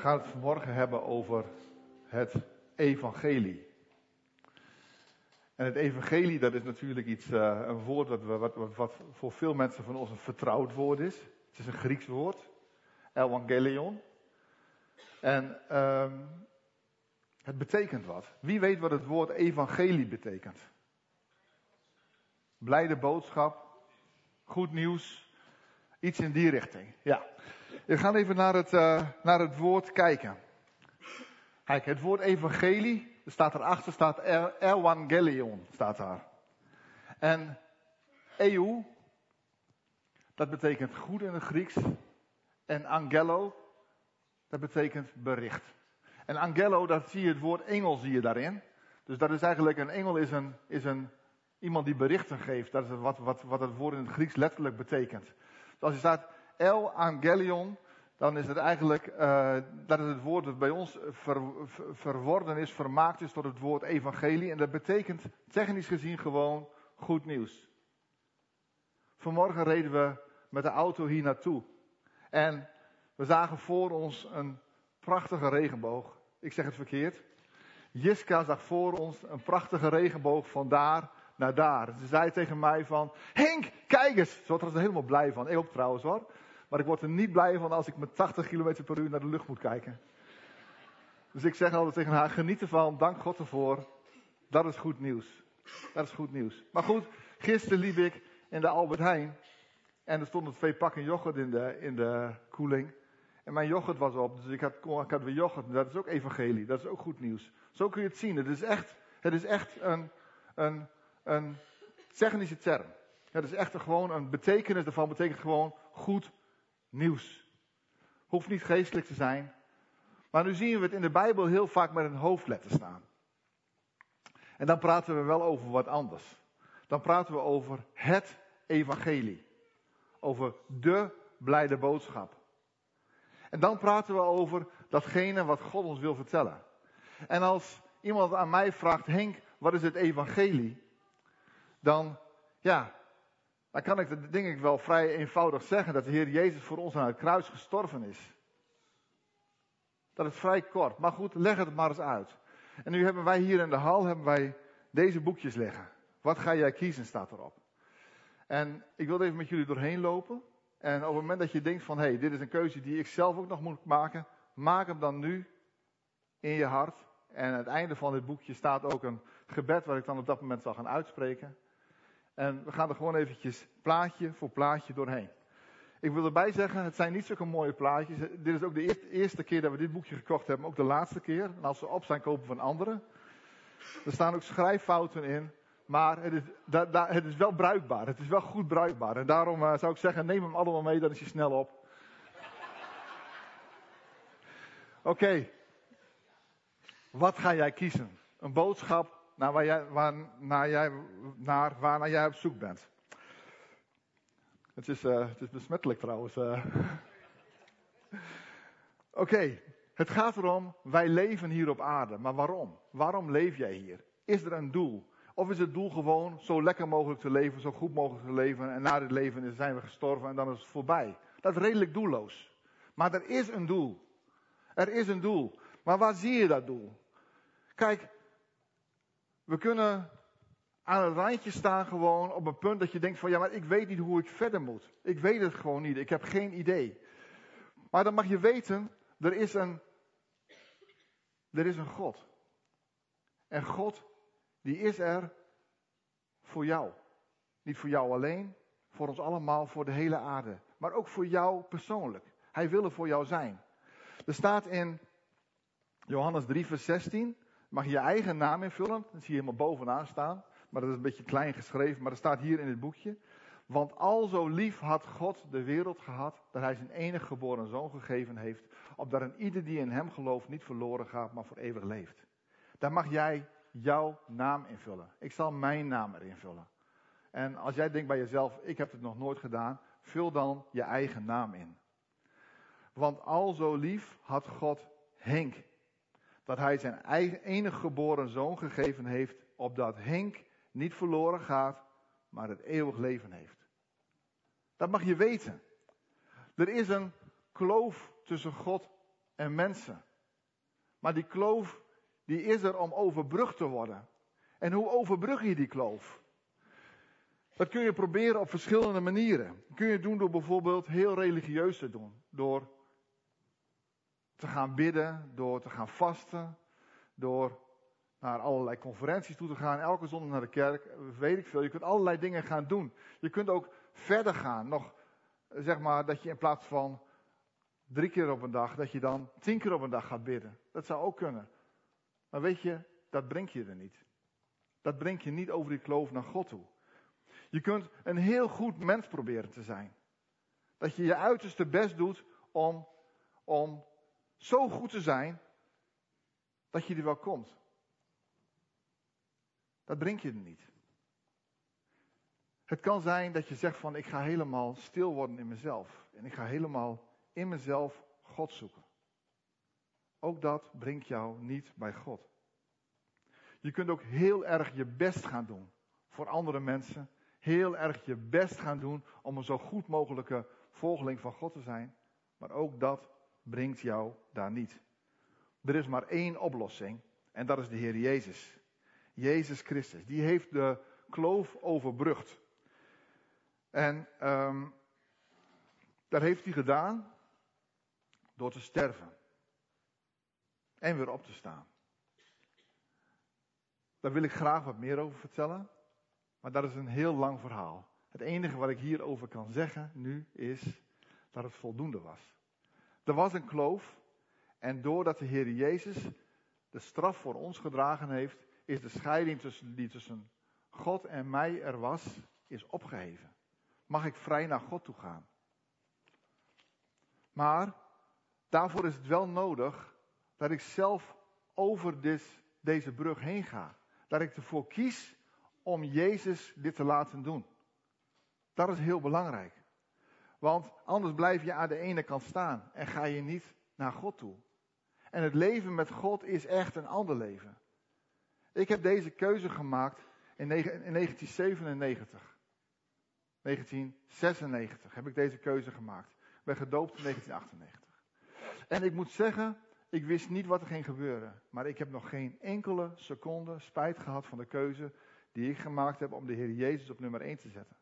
Gaan het vanmorgen hebben over het evangelie. En het evangelie, dat is natuurlijk iets, uh, een woord wat, wat, wat, voor veel mensen van ons een vertrouwd woord is. Het is een Grieks woord, evangelion. En uh, het betekent wat. Wie weet wat het woord evangelie betekent? Blijde boodschap, goed nieuws, iets in die richting. Ja. We gaan even naar het, uh, naar het woord kijken. Kijk, het woord evangelie, er staat erachter, staat evangelion, staat daar. En eu, dat betekent goed in het Grieks. En angelo, dat betekent bericht. En angelo, dat zie je het woord engel zie je daarin. Dus dat is eigenlijk, een engel is een, is een iemand die berichten geeft. Dat is wat, wat, wat het woord in het Grieks letterlijk betekent. Dus als je staat El Angelion, dan is het eigenlijk, uh, dat het woord dat bij ons ver, verworden is, vermaakt is tot het woord evangelie. En dat betekent technisch gezien gewoon goed nieuws. Vanmorgen reden we met de auto hier naartoe. En we zagen voor ons een prachtige regenboog. Ik zeg het verkeerd. Jiska zag voor ons een prachtige regenboog van daar naar daar. Ze zei tegen mij van, Henk, kijk eens. Ze was er helemaal blij van. Ik ook trouwens hoor. Maar ik word er niet blij van als ik met 80 km per uur naar de lucht moet kijken. Dus ik zeg altijd tegen haar, geniet ervan, dank God ervoor. Dat is goed nieuws. Dat is goed nieuws. Maar goed, gisteren liep ik in de Albert Heijn. En er stonden twee pakken yoghurt in de, in de koeling. En mijn yoghurt was op, dus ik had, ik had weer yoghurt. Dat is ook evangelie, dat is ook goed nieuws. Zo kun je het zien. Het is echt, het is echt een, een, een technische term. Het is echt gewoon een betekenis daarvan, betekent gewoon goed nieuws. Hoeft niet geestelijk te zijn. Maar nu zien we het in de Bijbel heel vaak met een hoofdletter staan. En dan praten we wel over wat anders. Dan praten we over het evangelie. Over de blijde boodschap. En dan praten we over datgene wat God ons wil vertellen. En als iemand aan mij vraagt, Henk, wat is het evangelie? Dan, ja, dan kan ik dat denk ik wel vrij eenvoudig zeggen dat de Heer Jezus voor ons aan het kruis gestorven is. Dat is vrij kort, maar goed, leg het maar eens uit. En nu hebben wij hier in de hal hebben wij deze boekjes liggen. Wat ga jij kiezen, staat erop. En ik wil even met jullie doorheen lopen. En op het moment dat je denkt van, hé, hey, dit is een keuze die ik zelf ook nog moet maken, maak hem dan nu in je hart. En aan het einde van dit boekje staat ook een gebed waar ik dan op dat moment zal gaan uitspreken. En we gaan er gewoon eventjes plaatje voor plaatje doorheen. Ik wil erbij zeggen, het zijn niet zulke mooie plaatjes. Dit is ook de eerste keer dat we dit boekje gekocht hebben, ook de laatste keer. En als we op zijn, kopen we een andere. Er staan ook schrijffouten in. Maar het is, het is wel bruikbaar. Het is wel goed bruikbaar. En daarom uh, zou ik zeggen, neem hem allemaal mee, dan is hij snel op. Oké. Wat ga jij kiezen? Een boodschap naar waar, jij, naar jij, naar, jij op zoek bent. Het is, uh, het is besmettelijk trouwens. Uh. Oké, het gaat erom, wij leven hier op aarde. Maar waarom? Waarom leef jij hier? Is er een doel? Of is het doel gewoon zo lekker mogelijk te leven, zo goed mogelijk te leven en na dit leven zijn we gestorven en dan is het voorbij? Dat is redelijk doelloos. Maar er is een doel. Er is een doel. Maar waar zie je dat doel? Kijk, we kunnen aan het randje staan gewoon op een punt dat je denkt van ja, maar ik weet niet hoe ik verder moet. Ik weet het gewoon niet. Ik heb geen idee. Maar dan mag je weten, er is een, er is een God. En God, die is er voor jou. Niet voor jou alleen, voor ons allemaal, voor de hele aarde. Maar ook voor jou persoonlijk. Hij wil er voor jou zijn. Er staat in Johannes 3, vers 16 mag je je eigen naam invullen. Dat zie je helemaal bovenaan staan. Maar dat is een beetje klein geschreven, maar dat staat hier in het boekje. Want al zo lief had God de wereld gehad, dat hij zijn enige geboren zoon gegeven heeft, opdat een ieder die in hem gelooft niet verloren gaat, maar voor eeuwig leeft. Daar mag jij jouw naam invullen. Ik zal mijn naam erin vullen. En als jij denkt bij jezelf, ik heb het nog nooit gedaan, vul dan je eigen naam in. Want al zo lief had God Henk dat hij zijn enige geboren zoon gegeven heeft, opdat Henk niet verloren gaat, maar het eeuwig leven heeft. Dat mag je weten. Er is een kloof tussen God en mensen. Maar die kloof, die is er om overbrugd te worden. En hoe overbrug je die kloof? Dat kun je proberen op verschillende manieren. Dat kun je doen door bijvoorbeeld heel religieus te doen. Door te gaan bidden, door te gaan vasten, door naar allerlei conferenties toe te gaan, elke zondag naar de kerk, weet ik veel. Je kunt allerlei dingen gaan doen. Je kunt ook verder gaan, nog zeg maar dat je in plaats van drie keer op een dag, dat je dan tien keer op een dag gaat bidden. Dat zou ook kunnen. Maar weet je, dat brengt je er niet. Dat brengt je niet over die kloof naar God toe. Je kunt een heel goed mens proberen te zijn. Dat je je uiterste best doet om, om zo goed te zijn dat je er wel komt. Dat brengt je er niet. Het kan zijn dat je zegt van ik ga helemaal stil worden in mezelf. En ik ga helemaal in mezelf God zoeken. Ook dat brengt jou niet bij God. Je kunt ook heel erg je best gaan doen voor andere mensen. Heel erg je best gaan doen om een zo goed mogelijke volgeling van God te zijn. Maar ook dat brengt jou daar niet. Er is maar één oplossing en dat is de Heer Jezus. Jezus Christus. Die heeft de kloof overbrugd. En um, dat heeft hij gedaan door te sterven. En weer op te staan. Daar wil ik graag wat meer over vertellen. Maar dat is een heel lang verhaal. Het enige wat ik hierover kan zeggen nu is dat het voldoende was. Er was een kloof. En doordat de Heer Jezus de straf voor ons gedragen heeft, is de scheiding tussen, die tussen God en mij er was, is opgeheven. Mag ik vrij naar God toe gaan. Maar daarvoor is het wel nodig dat ik zelf over dit, deze brug heen ga. Dat ik ervoor kies om Jezus dit te laten doen. Dat is heel belangrijk. Want anders blijf je aan de ene kant staan en ga je niet naar God toe. En het leven met God is echt een ander leven. Ik heb deze keuze gemaakt in 1997. 1996 heb ik deze keuze gemaakt. Ik ben gedoopt in 1998. En ik moet zeggen, ik wist niet wat er ging gebeuren. Maar ik heb nog geen enkele seconde spijt gehad van de keuze die ik gemaakt heb om de Heer Jezus op nummer 1 te zetten.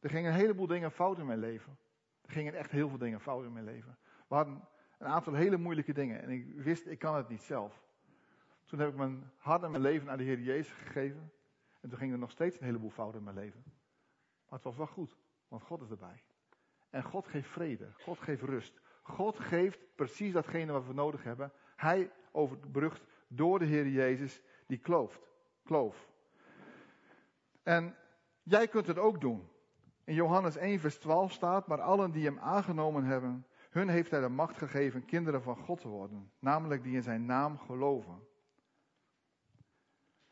Er gingen een heleboel dingen fout in mijn leven. Er gingen echt heel veel dingen fout in mijn leven. We hadden een aantal hele moeilijke dingen en ik wist, ik kan het niet zelf. Toen heb ik mijn hart en mijn leven aan de Heer Jezus gegeven. En toen ging er nog steeds een heleboel fouten in mijn leven. Maar het was wel goed, want God is erbij. En God geeft vrede, God geeft rust. God geeft precies datgene wat we nodig hebben. Hij overbrugt door de Heer Jezus die klooft, kloof. En jij kunt het ook doen. In Johannes 1, vers 12 staat, maar allen die hem aangenomen hebben, hun heeft hij de macht gegeven kinderen van God te worden, namelijk die in zijn naam geloven.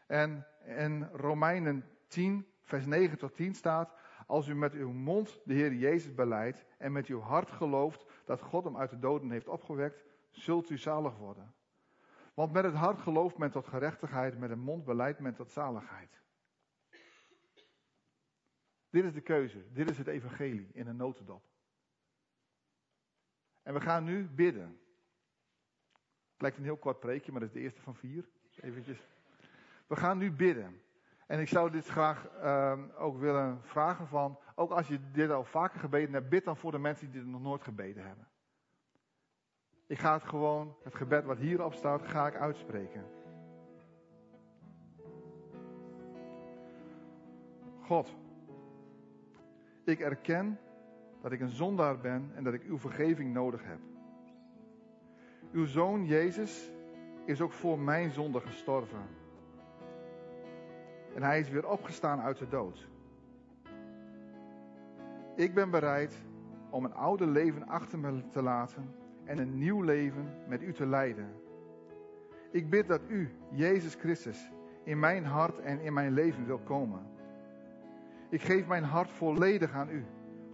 En in Romeinen 10, vers 9 tot 10 staat, als u met uw mond de Heer Jezus beleidt en met uw hart gelooft dat God hem uit de doden heeft opgewekt, zult u zalig worden. Want met het hart gelooft men tot gerechtigheid, met de mond beleidt men tot zaligheid. Dit is de keuze, dit is het evangelie in een notendop. En we gaan nu bidden. Het lijkt een heel kort preekje, maar dat is de eerste van vier. Eventjes. We gaan nu bidden. En ik zou dit graag uh, ook willen vragen van, ook als je dit al vaker gebeden hebt, bid dan voor de mensen die dit nog nooit gebeden hebben. Ik ga het gewoon, het gebed wat hierop staat, ga ik uitspreken. God, ik erken dat ik een zondaar ben en dat ik uw vergeving nodig heb. Uw zoon Jezus is ook voor mijn zonde gestorven. En hij is weer opgestaan uit de dood. Ik ben bereid om een oude leven achter me te laten en een nieuw leven met u te leiden. Ik bid dat u, Jezus Christus, in mijn hart en in mijn leven wil komen. Ik geef mijn hart volledig aan u.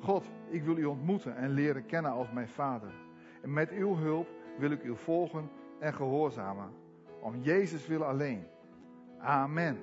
God, ik wil u ontmoeten en leren kennen als mijn Vader. En met uw hulp wil ik u volgen en gehoorzamen. Om Jezus wil alleen. Amen.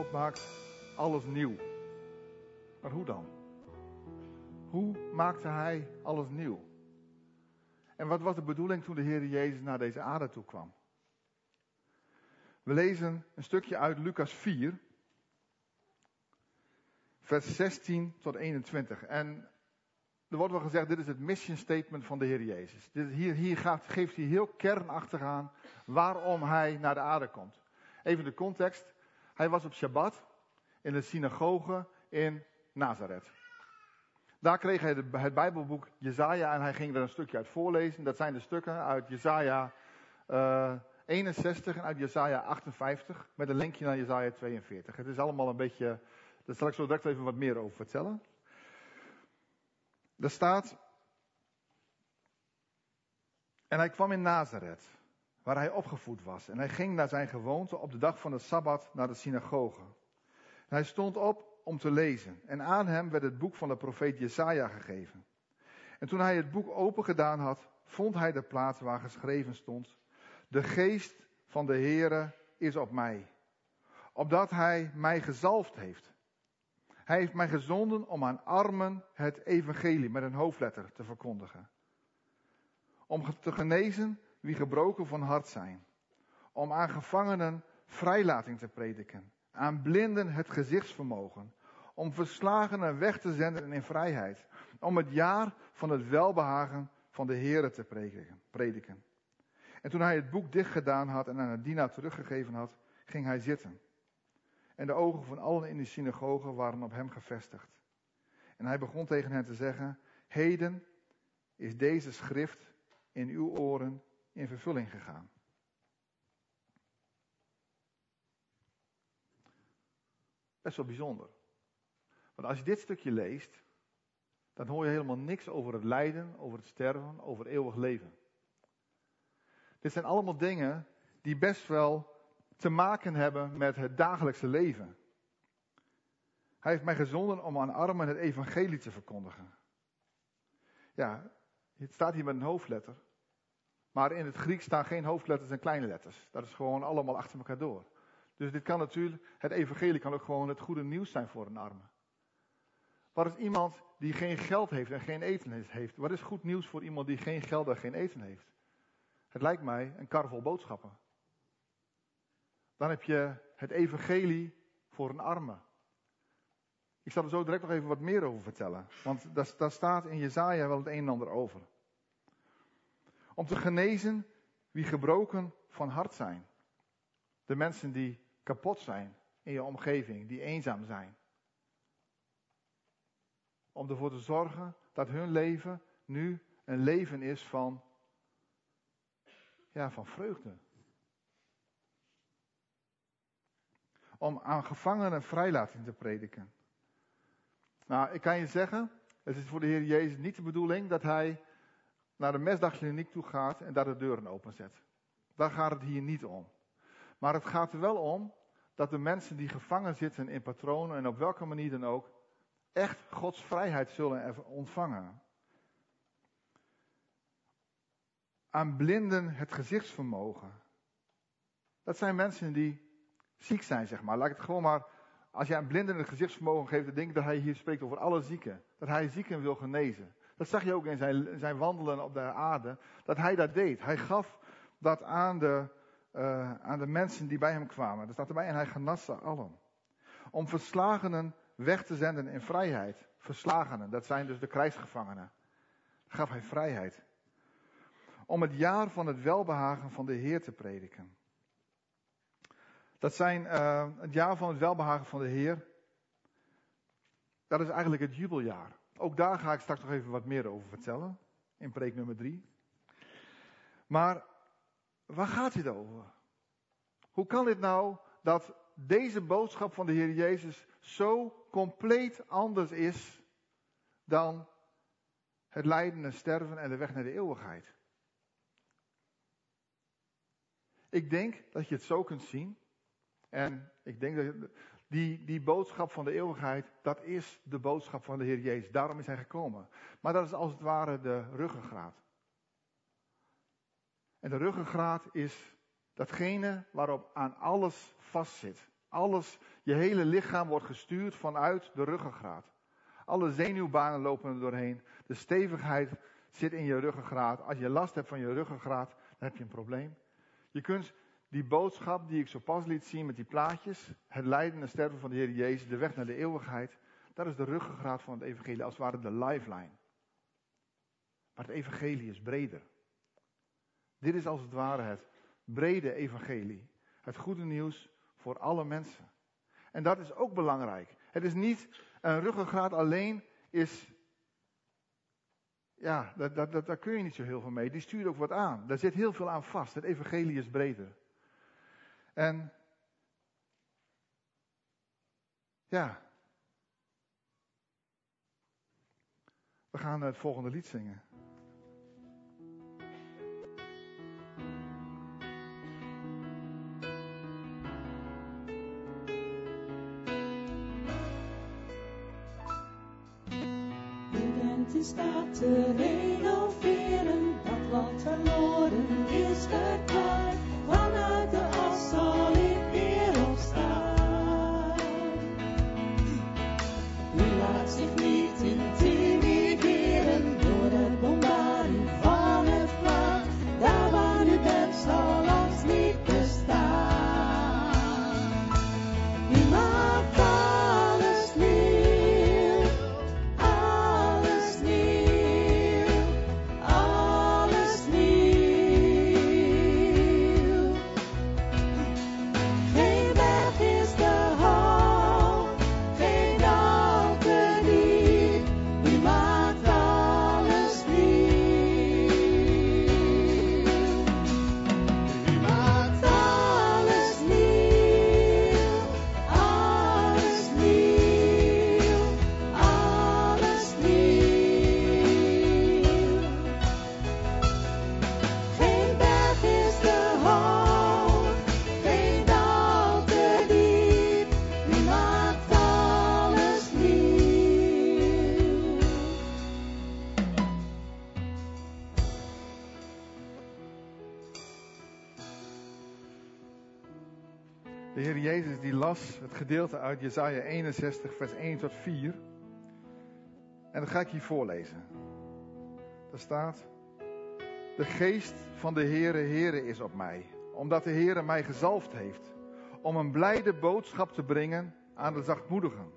God maakt alles nieuw. Maar hoe dan? Hoe maakte hij alles nieuw? En wat was de bedoeling toen de Heer Jezus naar deze aarde toe kwam? We lezen een stukje uit Lucas 4, vers 16 tot 21. En er wordt wel gezegd, dit is het mission statement van de Heer Jezus. Hier hier gaat, geeft hij heel kernachtig aan waarom hij naar de aarde komt. Even de context. Hij was op Shabbat in de synagoge in Nazareth. Daar kreeg hij het Bijbelboek Jezaja en hij ging er een stukje uit voorlezen. Dat zijn de stukken uit Jezaja eh 61 en uit Jezaja 58 met een linkje naar Jezaja 42. Het is allemaal een beetje, daar zal ik zo direct even wat meer over vertellen. Er staat, en hij kwam in Nazareth, waar hij opgevoed was. En hij ging naar zijn gewoonte op de dag van de Sabbat naar de synagoge. Hij stond op om te lezen. En aan hem werd het boek van de profeet Jesaja gegeven. En toen hij het boek open gedaan had, vond hij de plaats waar geschreven stond: De geest van de Heere is op mij, opdat hij mij gezalfd heeft. Hij heeft mij gezonden om aan armen het evangelie met een hoofdletter te verkondigen. Om te genezen wie gebroken van hart zijn. Om aan gevangenen vrijlating te prediken. Aan blinden het gezichtsvermogen. Om verslagenen weg te zenden in vrijheid. Om het jaar van het welbehagen van de Heere te prediken. En toen hij het boek dicht gedaan had en aan het dienaar teruggegeven had, ging hij zitten. En de ogen van allen in de synagoge waren op hem gevestigd. En hij begon tegen hen te zeggen: Heden is deze schrift in uw oren in vervulling gegaan. Best wel bijzonder. Want als je dit stukje leest, dan hoor je helemaal niks over het lijden, over het sterven, over eeuwig leven. Dit zijn allemaal dingen die best wel te maken hebben met het dagelijkse leven. Hij heeft mij gezonden om aan armen het evangelie te verkondigen. Ja, het staat hier met een hoofdletter. Maar in het Grieks staan geen hoofdletters en kleine letters. Dat is gewoon allemaal achter elkaar door. Dus dit kan natuurlijk, het evangelie kan ook gewoon het goede nieuws zijn voor een arme. Wat is iemand die geen geld heeft en geen eten heeft? Wat is goed nieuws voor iemand die geen geld en geen eten heeft? Het lijkt mij een kar vol boodschappen. Dan heb je het evangelie voor een arme. Ik zal er zo direct nog even wat meer over vertellen. Want daar, staat in Jezaja wel het een en ander over. Om te genezen wie gebroken van hart zijn. De mensen die kapot zijn in je omgeving, die eenzaam zijn. Om ervoor te zorgen dat hun leven nu een leven is van, ja, van vreugde. Om aan gevangenen vrijlating te prediken. Nou, ik kan je zeggen, het is voor de Heer Jezus niet de bedoeling dat hij naar de mesdagkliniek toe gaat en daar de deuren openzet. Daar gaat het hier niet om. Maar het gaat er wel om dat de mensen die gevangen zitten in patronen en op welke manier dan ook, echt Gods vrijheid zullen ontvangen. Aan blinden het gezichtsvermogen. Dat zijn mensen die ziek zijn, zeg maar. Laat ik het gewoon maar. Als jij een blinden het gezichtsvermogen geeft, dan denk dat hij hier spreekt over alle zieken. Dat hij zieken wil genezen. Dat zag je ook in zijn, zijn wandelen op de aarde, dat hij dat deed. Hij gaf dat aan de, uh, aan de mensen die bij hem kwamen. Dat staat erbij, en hij genas ze allen. Om verslagenen weg te zenden in vrijheid. Verslagenen, dat zijn dus de krijgsgevangenen. Gaf hij vrijheid. Om het jaar van het welbehagen van de Heer te prediken. Dat zijn uh, het jaar van het welbehagen van de Heer. Dat is eigenlijk het jubeljaar. Ook daar ga ik straks nog even wat meer over vertellen. In preek nummer drie. Maar waar gaat dit over? Hoe kan dit nou dat deze boodschap van de Heer Jezus zo compleet anders is dan het lijden en sterven en de weg naar de eeuwigheid? Ik denk dat je het zo kunt zien. En ik denk dat die, die boodschap van de eeuwigheid, dat is de boodschap van de Heer Jezus. Daarom is hij gekomen. Maar dat is als het ware de ruggengraat. En de ruggengraat is datgene waarop aan alles vastzit. Alles, je hele lichaam wordt gestuurd vanuit de ruggengraat. Alle zenuwbanen lopen er doorheen. De stevigheid zit in je ruggengraat. Als je last hebt van je ruggengraat, dan heb je een probleem. Je kunt die boodschap die ik zo pas liet zien met die plaatjes, het lijden en sterven van de Heer Jezus, de weg naar de eeuwigheid, dat is de ruggengraat van het evangelie, als het ware de lifeline. Maar het evangelie is breder. Dit is als het ware het brede evangelie. Het goede nieuws voor alle mensen. En dat is ook belangrijk. Het is niet een ruggengraat alleen is. Ja, dat, daar kun je niet zo heel veel mee. Die stuurt ook wat aan. Daar zit heel veel aan vast. Het evangelie is breder. En ja, we gaan het volgende lied zingen. in staat te renoveren. Dat wat verloren is verklaard. Het gedeelte uit Jesaja 61, vers 1 tot 4. En dat ga ik hier voorlezen. Daar staat: De geest van de Heere Heere is op mij, omdat de Heere mij gezalfd heeft om een blijde boodschap te brengen aan de zachtmoedigen.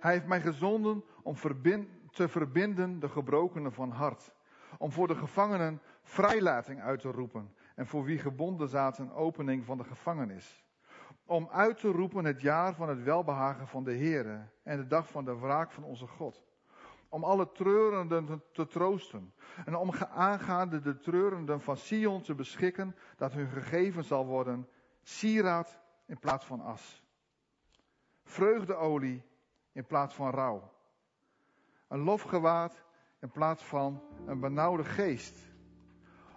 Hij heeft mij gezonden om verbin- te verbinden de gebrokenen van hart, om voor de gevangenen vrijlating uit te roepen en voor wie gebonden zaten opening van de gevangenis om uit te roepen het jaar van het welbehagen van de Heere en de dag van de wraak van onze God. Om alle treurenden te, te troosten en om aangaande de treurenden van Sion te beschikken dat hun gegeven zal worden sieraad in plaats van as. Vreugdeolie in plaats van rouw. Een lofgewaad in plaats van een benauwde geest.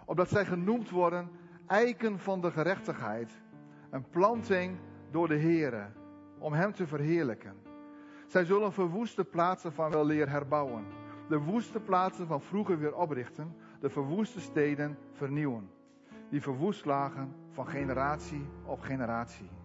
Opdat zij genoemd worden eiken van de gerechtigheid een planting door de Heere, om Hem te verheerlijken. Zij zullen verwoeste plaatsen van weleer herbouwen, de woeste plaatsen van vroeger weer oprichten, de verwoeste steden vernieuwen, die verwoest lagen van generatie op generatie.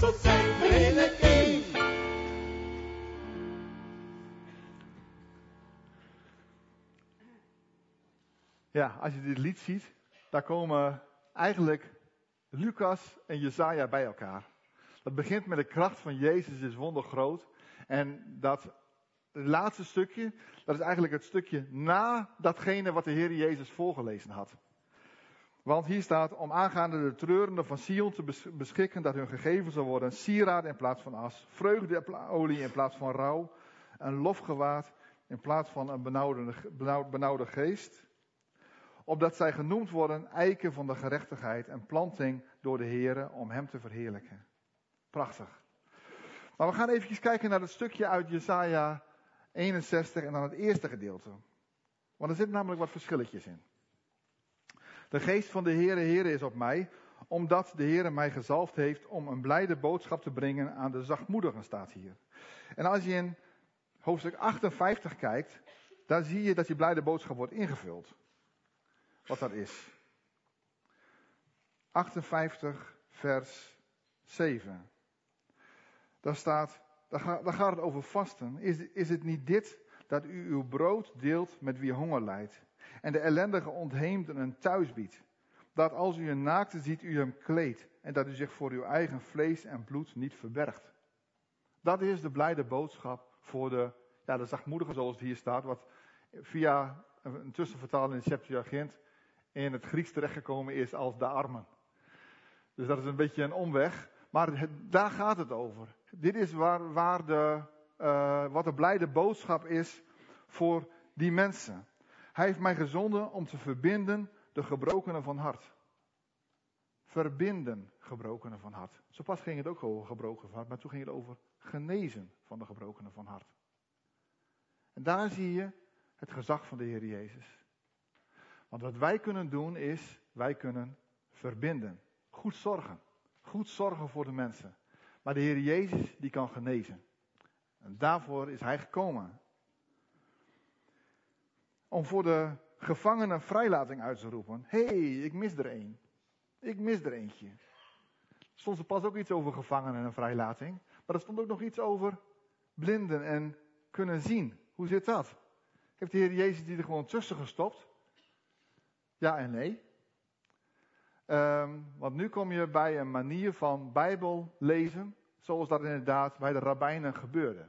Tot zijn. Ja, als je dit lied ziet, daar komen eigenlijk Lucas en Jezaja bij elkaar. Dat begint met de kracht van Jezus is wondergroot. En dat laatste stukje, dat is eigenlijk het stukje na datgene wat de Heer Jezus voorgelezen had. Want hier staat, om aangaande de treurenden van Sion te bes- beschikken dat hun gegeven zal worden sieraad in plaats van as, vreugdeolie in plaats van rouw, een lofgewaad in plaats van een benauwde, benauwd- benauwde geest opdat zij genoemd worden eiken van de gerechtigheid en planting door de Here om hem te verheerlijken. Prachtig. Maar we gaan even kijken naar het stukje uit Jesaja 61 en dan het eerste gedeelte. Want er zitten namelijk wat verschilletjes in. De geest van de Heere Heere is op mij, omdat de Heere mij gezalfd heeft om een blijde boodschap te brengen aan de zachtmoedigen, staat hier. En als je in hoofdstuk 58 kijkt, dan zie je dat die blijde boodschap wordt ingevuld wat dat is. 58 vers 7. Daar staat, daar, ga- daar gaat het over vasten. Is, is het niet dit dat u uw brood deelt met wie honger lijdt en de ellendige ontheemden een thuis biedt? Dat als u een naakte ziet, u hem kleedt en dat u zich voor uw eigen vlees en bloed niet verbergt. Dat is de blijde boodschap voor de, ja, de zachtmoedigen zoals het hier staat, wat via een tussenvertaling in de Septuagint in het Grieks terechtgekomen is als de armen. Dus dat is een beetje een omweg, maar daar gaat het over. Dit is waar, waar de, eh, wat de blijde boodschap is voor die mensen. Hij heeft mij gezonden om te verbinden de gebrokenen van hart. Verbinden gebrokenen van hart. Zo pas ging het ook over gebroken van hart, maar toen ging het over genezen van de gebrokenen van hart. En daar zie je het gezag van de Heer Jezus. Want wat wij kunnen doen is, wij kunnen verbinden. Goed zorgen. Goed zorgen voor de mensen. Maar de Heer Jezus, die kan genezen. En daarvoor is Hij gekomen. Om voor de gevangenen vrijlating uit te roepen. Hé, hey, ik mis er één. Ik mis er eentje. Stond er pas ook iets over gevangenen en vrijlating. Maar er stond ook nog iets over blinden en kunnen zien. Hoe zit dat? Heeft de Heer Jezus die er gewoon tussen gestopt? Ja en nee. Ehm, want nu kom je bij een manier van Bijbel lezen, zoals dat inderdaad bij de rabbijnen gebeurde.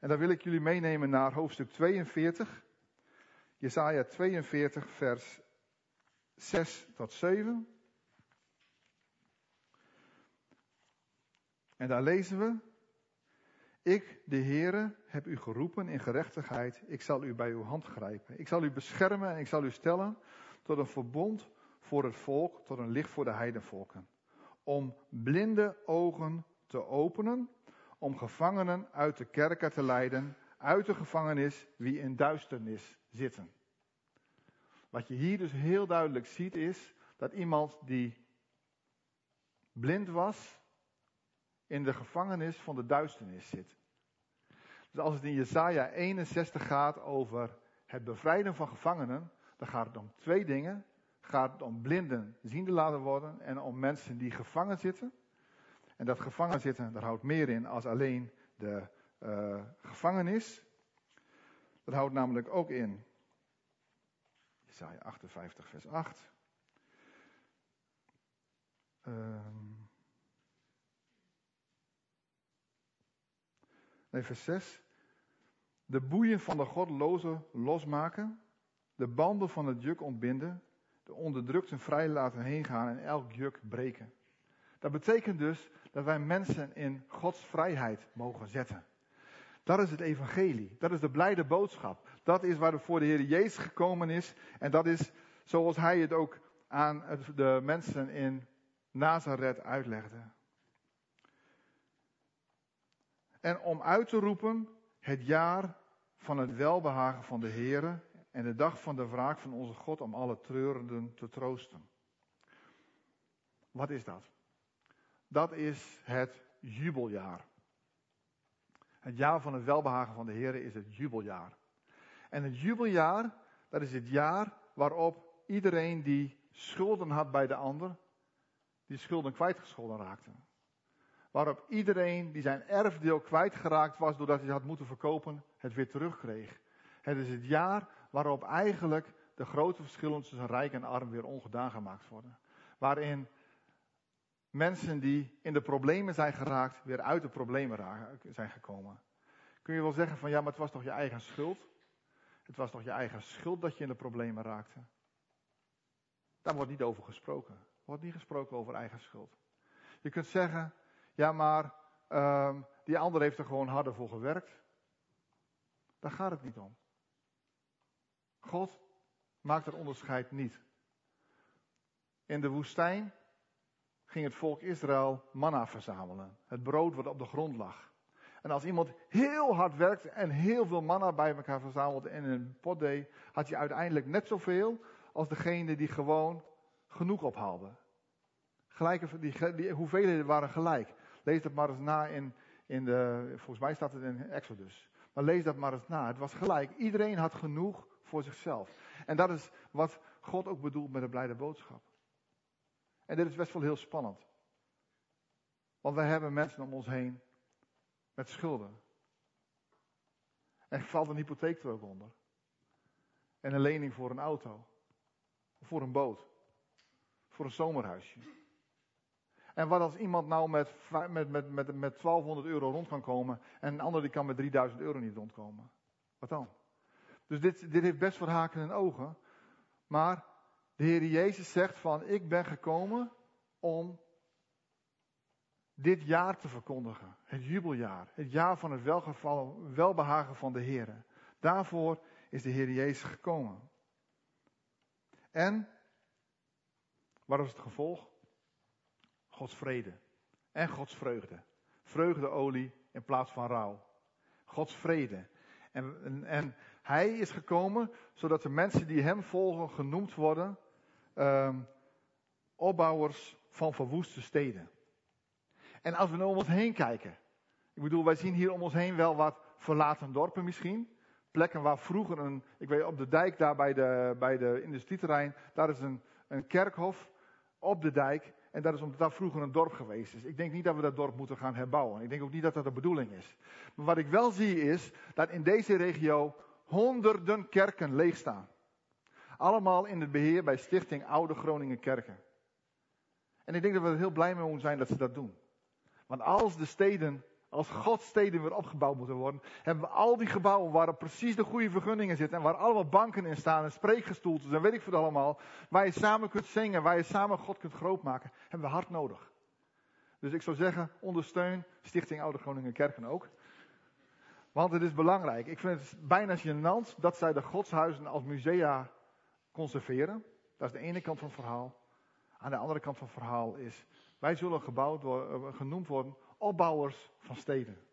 En daar wil ik jullie meenemen naar hoofdstuk 42, Jesaja 42, vers 6 tot 7. En daar lezen we, ik, de Heere, heb u geroepen in gerechtigheid. Ik zal u bij uw hand grijpen. Ik zal u beschermen en ik zal u stellen tot een verbond voor het volk, tot een licht voor de heidenvolken. Om blinde ogen te openen, om gevangenen uit de kerken te leiden, uit de gevangenis wie in duisternis zitten. Wat je hier dus heel duidelijk ziet is dat iemand die blind was, in de gevangenis van de duisternis zit. Dus als het in Jesaja 61 gaat over het bevrijden van gevangenen, dan gaat het om twee dingen. Gaat het om blinden ziende laten worden en om mensen die gevangen zitten. En dat gevangen zitten, daar houdt meer in als alleen de uh, gevangenis. Dat houdt namelijk ook in Jesaja 58 vers 8. Um, nee, vers 6. De boeien van de godlozen losmaken, de banden van het juk ontbinden, de onderdrukten vrij laten heen gaan en elk juk breken. Dat betekent dus dat wij mensen in Gods vrijheid mogen zetten. Dat is het evangelie. Dat is de blijde boodschap. Dat is waarvoor de Heer Jezus gekomen is. En dat is zoals hij het ook aan de mensen in Nazareth uitlegde. En om uit te roepen het jaar van het welbehagen van de Heer en de dag van de wraak van onze God om alle treurenden te troosten. Wat is dat? Dat is het jubeljaar. Het jaar van het welbehagen van de Heer is het jubeljaar. En het jubeljaar, dat is het jaar waarop iedereen die schulden had bij de ander, die schulden kwijtgescholden raakte. Waarop iedereen die zijn erfdeel kwijtgeraakt was doordat hij had moeten verkopen, het weer terugkreeg. Het is het jaar waarop eigenlijk de grote verschillen tussen rijk en arm weer ongedaan gemaakt worden. Waarin mensen die in de problemen zijn geraakt, weer uit de problemen zijn gekomen. Kun je wel zeggen van ja, maar het was toch je eigen schuld? Het was toch je eigen schuld dat je in de problemen raakte? Daar wordt niet over gesproken. Er wordt niet gesproken over eigen schuld. Je kunt zeggen, ja maar um, die ander heeft er gewoon harder voor gewerkt. Daar gaat het niet om. God maakt het onderscheid niet. In de woestijn ging het volk Israël manna verzamelen. Het brood wat op de grond lag. En als iemand heel hard werkt en heel veel manna bij elkaar verzamelt en in een pot deed, had je uiteindelijk net zoveel als degene die gewoon genoeg ophaalde. Gelijke, die, die hoeveelheden waren gelijk. Lees dat maar eens na in, in de, volgens mij staat het in Exodus. Maar lees dat maar eens na. Het was gelijk. Iedereen had genoeg voor zichzelf. En dat is wat God ook bedoelt met de blijde boodschap. En dit is best wel heel spannend. Want wij hebben mensen om ons heen met schulden. En valt een hypotheek er ook onder. En een lening voor een auto. Voor een boot. Voor een zomerhuisje. En wat als iemand nou met, met, met, met, met 1200 euro rond kan komen en een ander die kan met 3000 euro niet rondkomen? Wat dan? Dus dit, dit heeft best wat haken en ogen. Maar de Heer Jezus zegt van, ik ben gekomen om dit jaar te verkondigen. Het jubeljaar. Het jaar van het welgevallen, welbehagen van de Heer. Daarvoor is de Heer Jezus gekomen. En, wat is het gevolg? Gods vrede. En Gods vreugde. Vreugdeolie in plaats van rouw. Gods vrede. En, en, en, hij is gekomen zodat de mensen die hem volgen genoemd worden um, opbouwers van verwoeste steden. En als we nou om ons heen kijken. Ik bedoel, wij zien hier om ons heen wel wat verlaten dorpen misschien. Plekken waar vroeger een, ik weet op de dijk daar bij de, bij de industrieterrein, daar is een, een kerkhof op de dijk. En dat is omdat daar vroeger een dorp geweest is. Ik denk niet dat we dat dorp moeten gaan herbouwen. Ik denk ook niet dat dat de bedoeling is. Maar wat ik wel zie is dat in deze regio honderden kerken leeg staan. Allemaal in het beheer bij Stichting Oude Groningen Kerken. En ik denk dat we er heel blij mee zijn dat ze dat doen. Want als de steden, als Gods steden weer opgebouwd moeten worden, hebben we al die gebouwen waar precies de goede vergunningen zitten en waar allemaal banken in staan en spreekgestoeltes en weet ik veel allemaal, waar je samen kunt zingen, waar je samen God kunt grootmaken, hebben we hard nodig. Dus ik zou zeggen, ondersteun Stichting Oude Groningen Kerken ook. Want het is belangrijk. Ik vind het bijna gênant dat zij de godshuizen als musea conserveren. Dat is de ene kant van het verhaal. Aan de andere kant van het verhaal is, wij zullen gebouwd worden, eh, genoemd worden opbouwers van steden.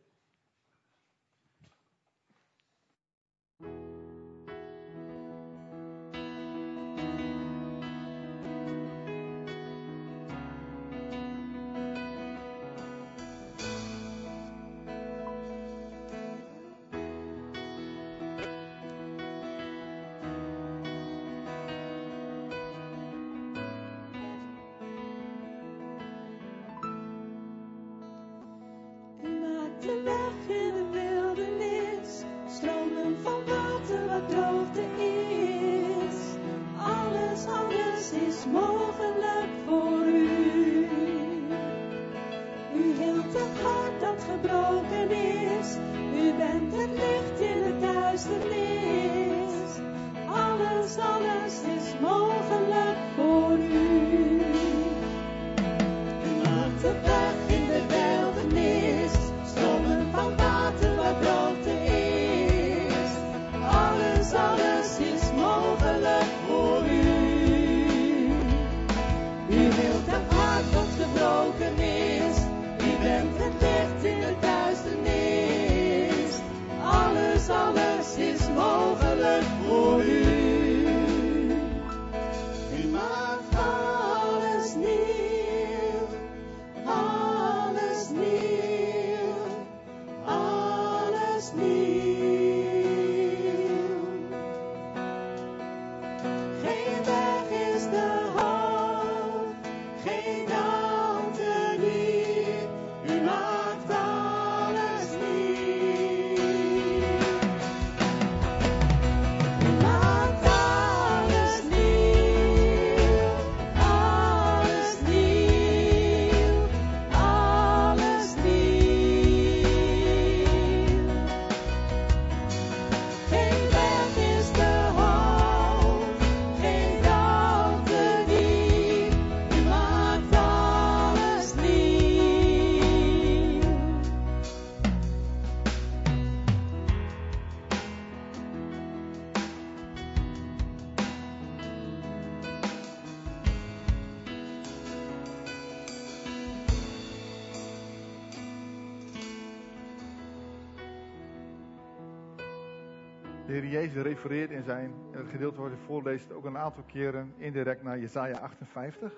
Jezus refereert in zijn in het gedeelte wat hij voorleest ook een aantal keren indirect naar Jesaja 58.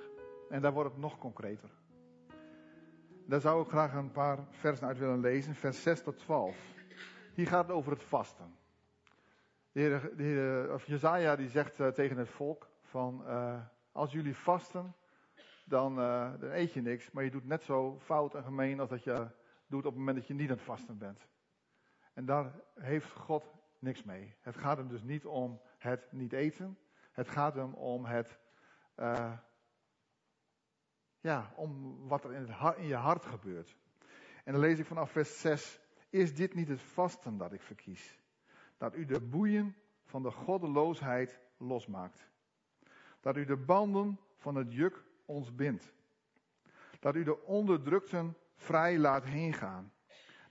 En daar wordt het nog concreter. Daar zou ik graag een paar versen uit willen lezen, vers 6 tot 12. Hier gaat het over het vasten. De de of Jezaja die zegt eh, tegen het volk van eh, als jullie vasten, dan, eh, dan eet je niks, maar je doet net zo fout en gemeen als dat je doet op het moment dat je niet aan het vasten bent. En daar heeft God niks mee. Het gaat hem dus niet om het niet eten. Het gaat hem om het, eh, ja, om wat er in, het in je hart gebeurt. En dan lees ik vanaf vers 6. Is dit niet het vasten dat ik verkies? Dat u de boeien van de goddeloosheid losmaakt. Dat u de banden van het juk ons bindt. Dat u de onderdrukten vrij laat heengaan.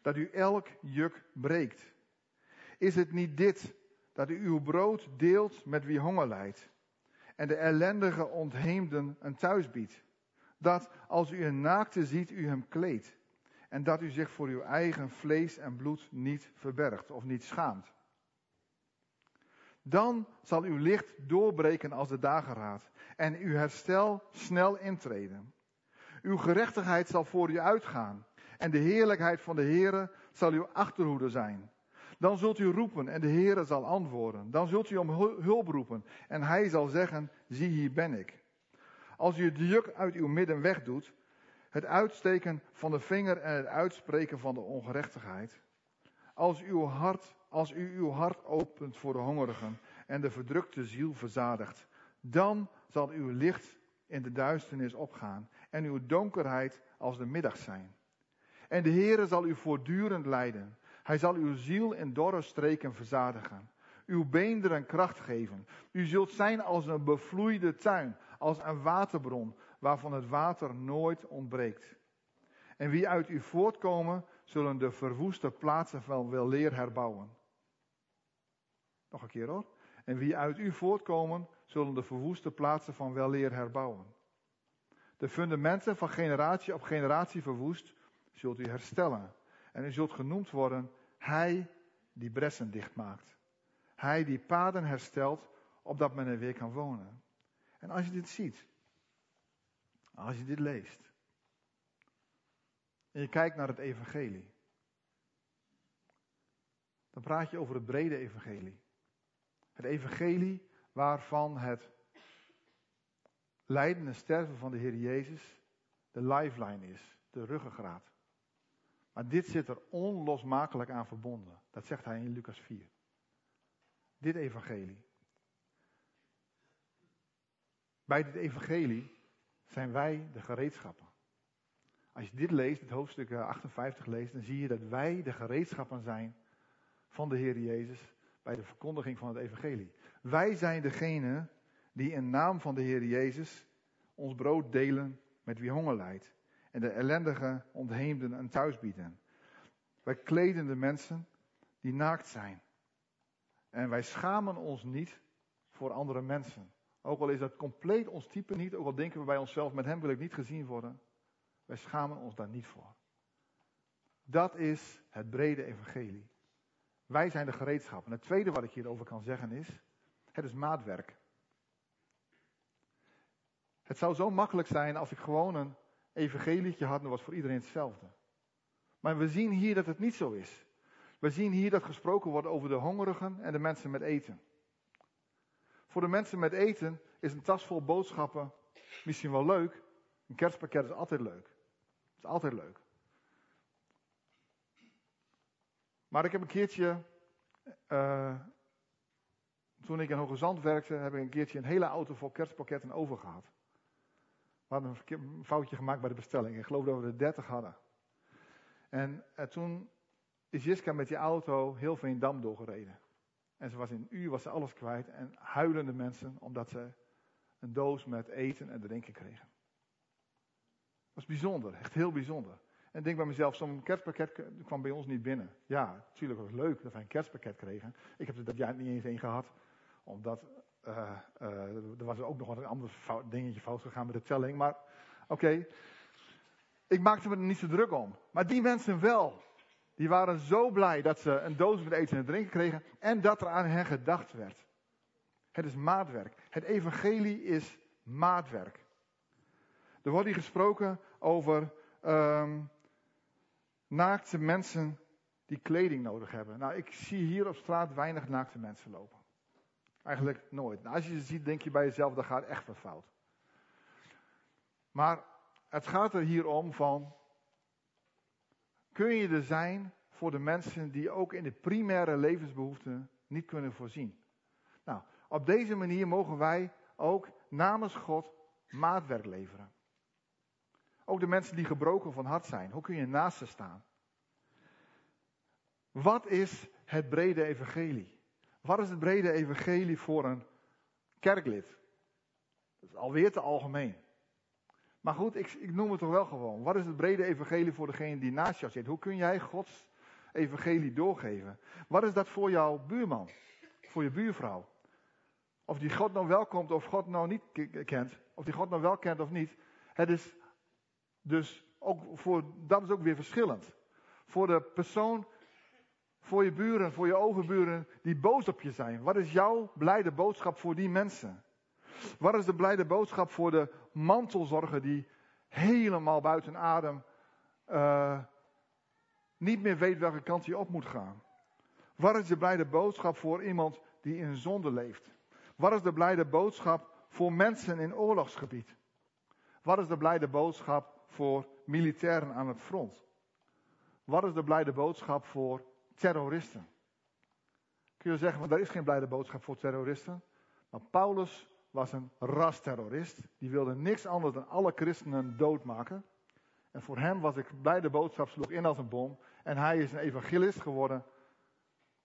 Dat u elk juk breekt. Is het niet dit, dat u uw brood deelt met wie honger lijdt, en de ellendige ontheemden een thuis biedt? Dat als u een naakte ziet, u hem kleedt, en dat u zich voor uw eigen vlees en bloed niet verbergt of niet schaamt? Dan zal uw licht doorbreken als de dageraad, en uw herstel snel intreden. Uw gerechtigheid zal voor u uitgaan, en de heerlijkheid van de Heere zal uw achterhoede zijn. Dan zult u roepen en de Heere zal antwoorden. Dan zult u om hul- hulp roepen en hij zal zeggen, zie hier ben ik. Als u het juk uit uw midden wegdoet, het uitsteken van de vinger en het uitspreken van de ongerechtigheid. Als, uw hart, als u uw hart opent voor de hongerigen en de verdrukte ziel verzadigt, dan zal uw licht in de duisternis opgaan en uw donkerheid als de middag zijn. En de Heere zal u voortdurend leiden. Hij zal uw ziel in dorre streken verzadigen. Uw beenderen kracht geven. U zult zijn als een bevloeide tuin, als een waterbron, waarvan het water nooit ontbreekt. En wie uit u voortkomen, zullen de verwoeste plaatsen wel wel leer herbouwen. Nog een keer hoor. En wie uit u voortkomen, zullen de verwoeste plaatsen van weleer herbouwen. De fundamenten van generatie op generatie verwoest, zult u herstellen. En u zult genoemd worden, Hij die bressen dichtmaakt. Hij die paden herstelt, opdat men er weer kan wonen. En als je dit ziet, als je dit leest, en je kijkt naar het evangelie, dan praat je over het brede evangelie. Het evangelie waarvan het lijden en sterven van de Heer Jezus de lifeline is, de ruggengraat. Maar dit zit er onlosmakelijk aan verbonden. Dat zegt hij in Lucas 4. Dit evangelie. Bij dit evangelie zijn wij de gereedschappen. Als je dit leest, het hoofdstuk 58 leest, dan zie je dat wij de gereedschappen zijn van de Heer Jezus bij de verkondiging van het evangelie. Wij zijn degene die in naam van de Heer Jezus ons brood delen met wie honger lijdt. En de ellendige ontheemden een thuis bieden. Wij kleden de mensen die naakt zijn. En wij schamen ons niet voor andere mensen. Ook al is dat compleet ons type niet, ook al denken we bij onszelf, met hem wil ik niet gezien worden. Wij schamen ons daar niet voor. Dat is het brede evangelie. Wij zijn de gereedschap. En het tweede wat ik hierover kan zeggen is, het is maatwerk. Het zou zo makkelijk zijn als ik gewoon een evangelietje had en dat was voor iedereen hetzelfde. Maar we zien hier dat het niet zo is. We zien hier dat gesproken wordt over de hongerigen en de mensen met eten. Voor de mensen met eten is een tas vol boodschappen misschien wel leuk. Een kerstpakket is altijd leuk. Het is altijd leuk. Maar ik heb een keertje, uh, toen ik in Hoge Zand werkte, heb ik een keertje een hele auto vol kerstpakketten over gehad. We hadden een foutje gemaakt bij de bestelling. Ik geloof dat we er 30 hadden. En uh, toen is Jiska met die auto heel Veendam doorgereden. En ze was in een uur was ze alles kwijt. En huilende mensen omdat ze een doos met eten en drinken kregen. Dat was bijzonder, echt heel bijzonder. En ik denk bij mezelf, zo'n kerstpakket kwam bij ons niet binnen. Ja, natuurlijk was het leuk dat wij een kerstpakket kregen. Ik heb er dat jaar niet eens één gehad. Omdat uh, uh, er was ook nog een ander fout, dingetje fout gegaan met de telling. Maar oké, ik maakte me er niet zo druk om. Maar die mensen wel. Die waren zo blij dat ze een doos met eten en drinken kregen. En dat er aan hen gedacht werd. Het is maatwerk. Het evangelie is maatwerk. Er wordt hier gesproken over um, naakte mensen die kleding nodig hebben. Nou, ik zie hier op straat weinig naakte mensen lopen. Eigenlijk nooit. Nou, als je ze ziet, denk je bij jezelf, dat gaat echt wat fout. Maar het gaat er hier om van, kun je er zijn voor de mensen die ook in de primaire levensbehoeften niet kunnen voorzien? Nou, op deze manier mogen wij ook namens God maatwerk leveren. Ook de mensen die gebroken van hart zijn. Hoe kun je naast ze staan? Wat is het brede evangelie? Wat is het brede evangelie voor een kerklid? Dat is alweer te algemeen. Maar goed, ik, ik noem het toch wel gewoon. Wat is het brede evangelie voor degene die naast jou zit? Hoe kun jij Gods evangelie doorgeven? Wat is dat voor jouw buurman? Voor je buurvrouw? Of die God nou wel komt of God nou niet kent. Of die God nou wel kent of niet. Het is dus ook voor, dat is ook weer verschillend. Voor de persoon, voor je buren, voor je overburen die boos op je zijn. Wat is jouw blijde boodschap voor die mensen? Wat is de blijde boodschap voor de mantelzorger die helemaal buiten adem uh, niet meer weet welke kant hij op moet gaan? Wat is de blijde boodschap voor iemand die in zonde leeft? Wat is de blijde boodschap voor mensen in oorlogsgebied? Wat is de blijde boodschap voor militairen aan het front? Wat is de blijde boodschap voor terroristen? Kun je zeggen, want er is geen blijde boodschap voor terroristen. Maar Paulus was een rasterrorist. Die wilde niks anders dan alle christenen doodmaken. En voor hem was ik blijde boodschap, sloeg in als een bom. En hij is een evangelist geworden.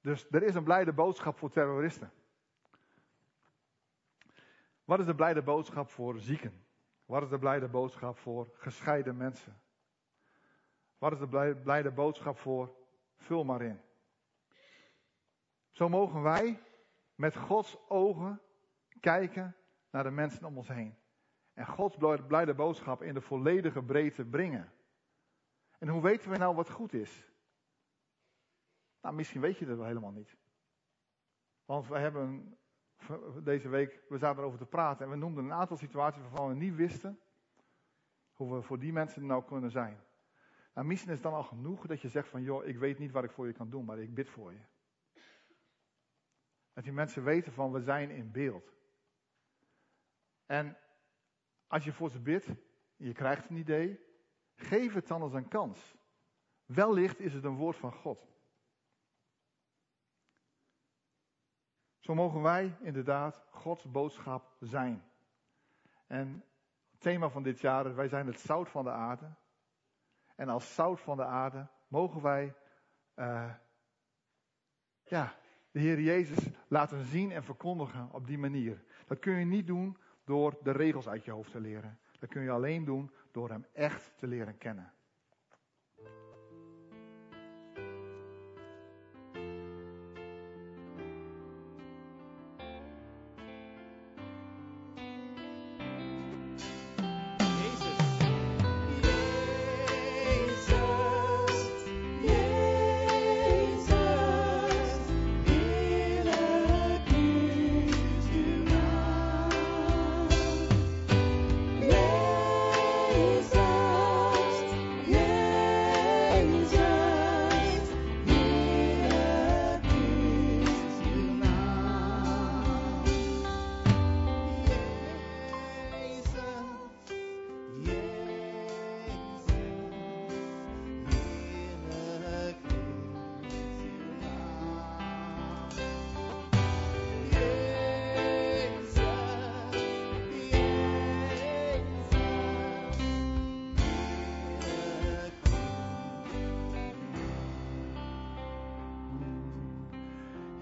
Dus er is een blijde boodschap voor terroristen. Wat is de blijde boodschap voor zieken? Wat is de blijde boodschap voor gescheiden mensen? Wat is de blijde boodschap voor? Vul maar in. Zo mogen wij met Gods ogen kijken naar de mensen om ons heen. En Gods blij- blijde boodschap in de volledige breedte brengen. En hoe weten we nou wat goed is? Nou, misschien weet je dat wel helemaal niet. Want we hebben deze week, we zaten erover te praten en we noemden een aantal situaties waarvan we niet wisten hoe we voor die mensen nou kunnen zijn. Nou, misschien is dan al genoeg dat je zegt van, joh, ik weet niet wat ik voor je kan doen, maar ik bid voor je. Dat die mensen weten van, we zijn in beeld. En als je voor ze bidt, je krijgt een idee, geef het dan eens een kans. Wellicht is het een woord van God. Zo mogen wij inderdaad Gods boodschap zijn. En het thema van dit jaar wij zijn het zout van de aarde. En als zout van de aarde mogen wij eh, ja, de Heer Jezus laten zien en verkondigen op die manier. Dat kun je niet doen door de regels uit je hoofd te leren. Dat kun je alleen doen door Hem echt te leren kennen.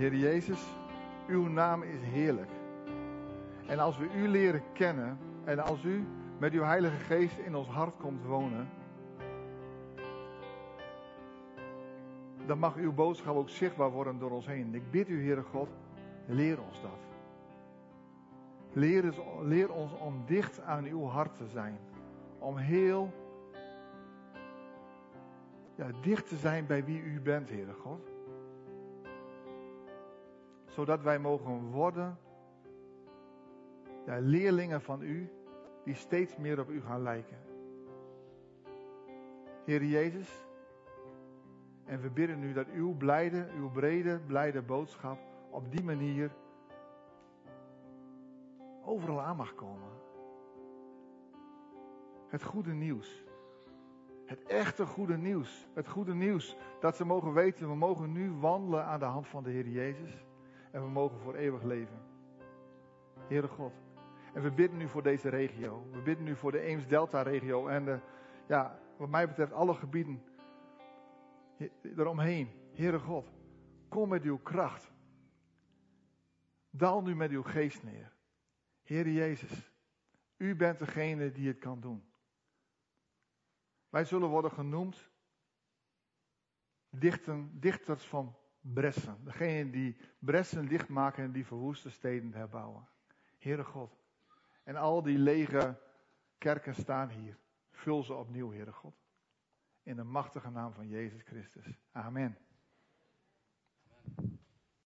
Heer Jezus, uw naam is heerlijk. En als we u leren kennen en als u met uw Heilige Geest in ons hart komt wonen, dan mag uw boodschap ook zichtbaar worden door ons heen. Ik bid u, Heere God, leer ons dat. Leer, eens- leer ons om dicht aan uw hart te zijn. Om heel ja, dicht te zijn bij wie u bent, Heere God zodat wij mogen worden ja, leerlingen van u, die steeds meer op u gaan lijken. Heer Jezus, en we bidden nu dat uw blijde, uw brede, blijde boodschap op die manier overal aan mag komen. Het goede nieuws. Het echte goede nieuws. Het goede nieuws dat ze mogen weten, we mogen nu wandelen aan de hand van de Heer Jezus. En we mogen voor eeuwig leven. Heere God. En we bidden nu voor deze regio. We bidden nu voor de Eems-Delta-regio. En de, ja, wat mij betreft alle gebieden he- eromheen. Heere God. Kom met uw kracht. Daal nu met uw geest neer. Heere Jezus. U bent degene die het kan doen. Wij zullen worden genoemd dichten, dichters van Bressen. Degene die Bressen dichtmaken en die verwoeste steden herbouwen. Heere God. En al die lege kerken staan hier. Vul ze opnieuw, Heere God. In de machtige naam van Jezus Christus. Amen.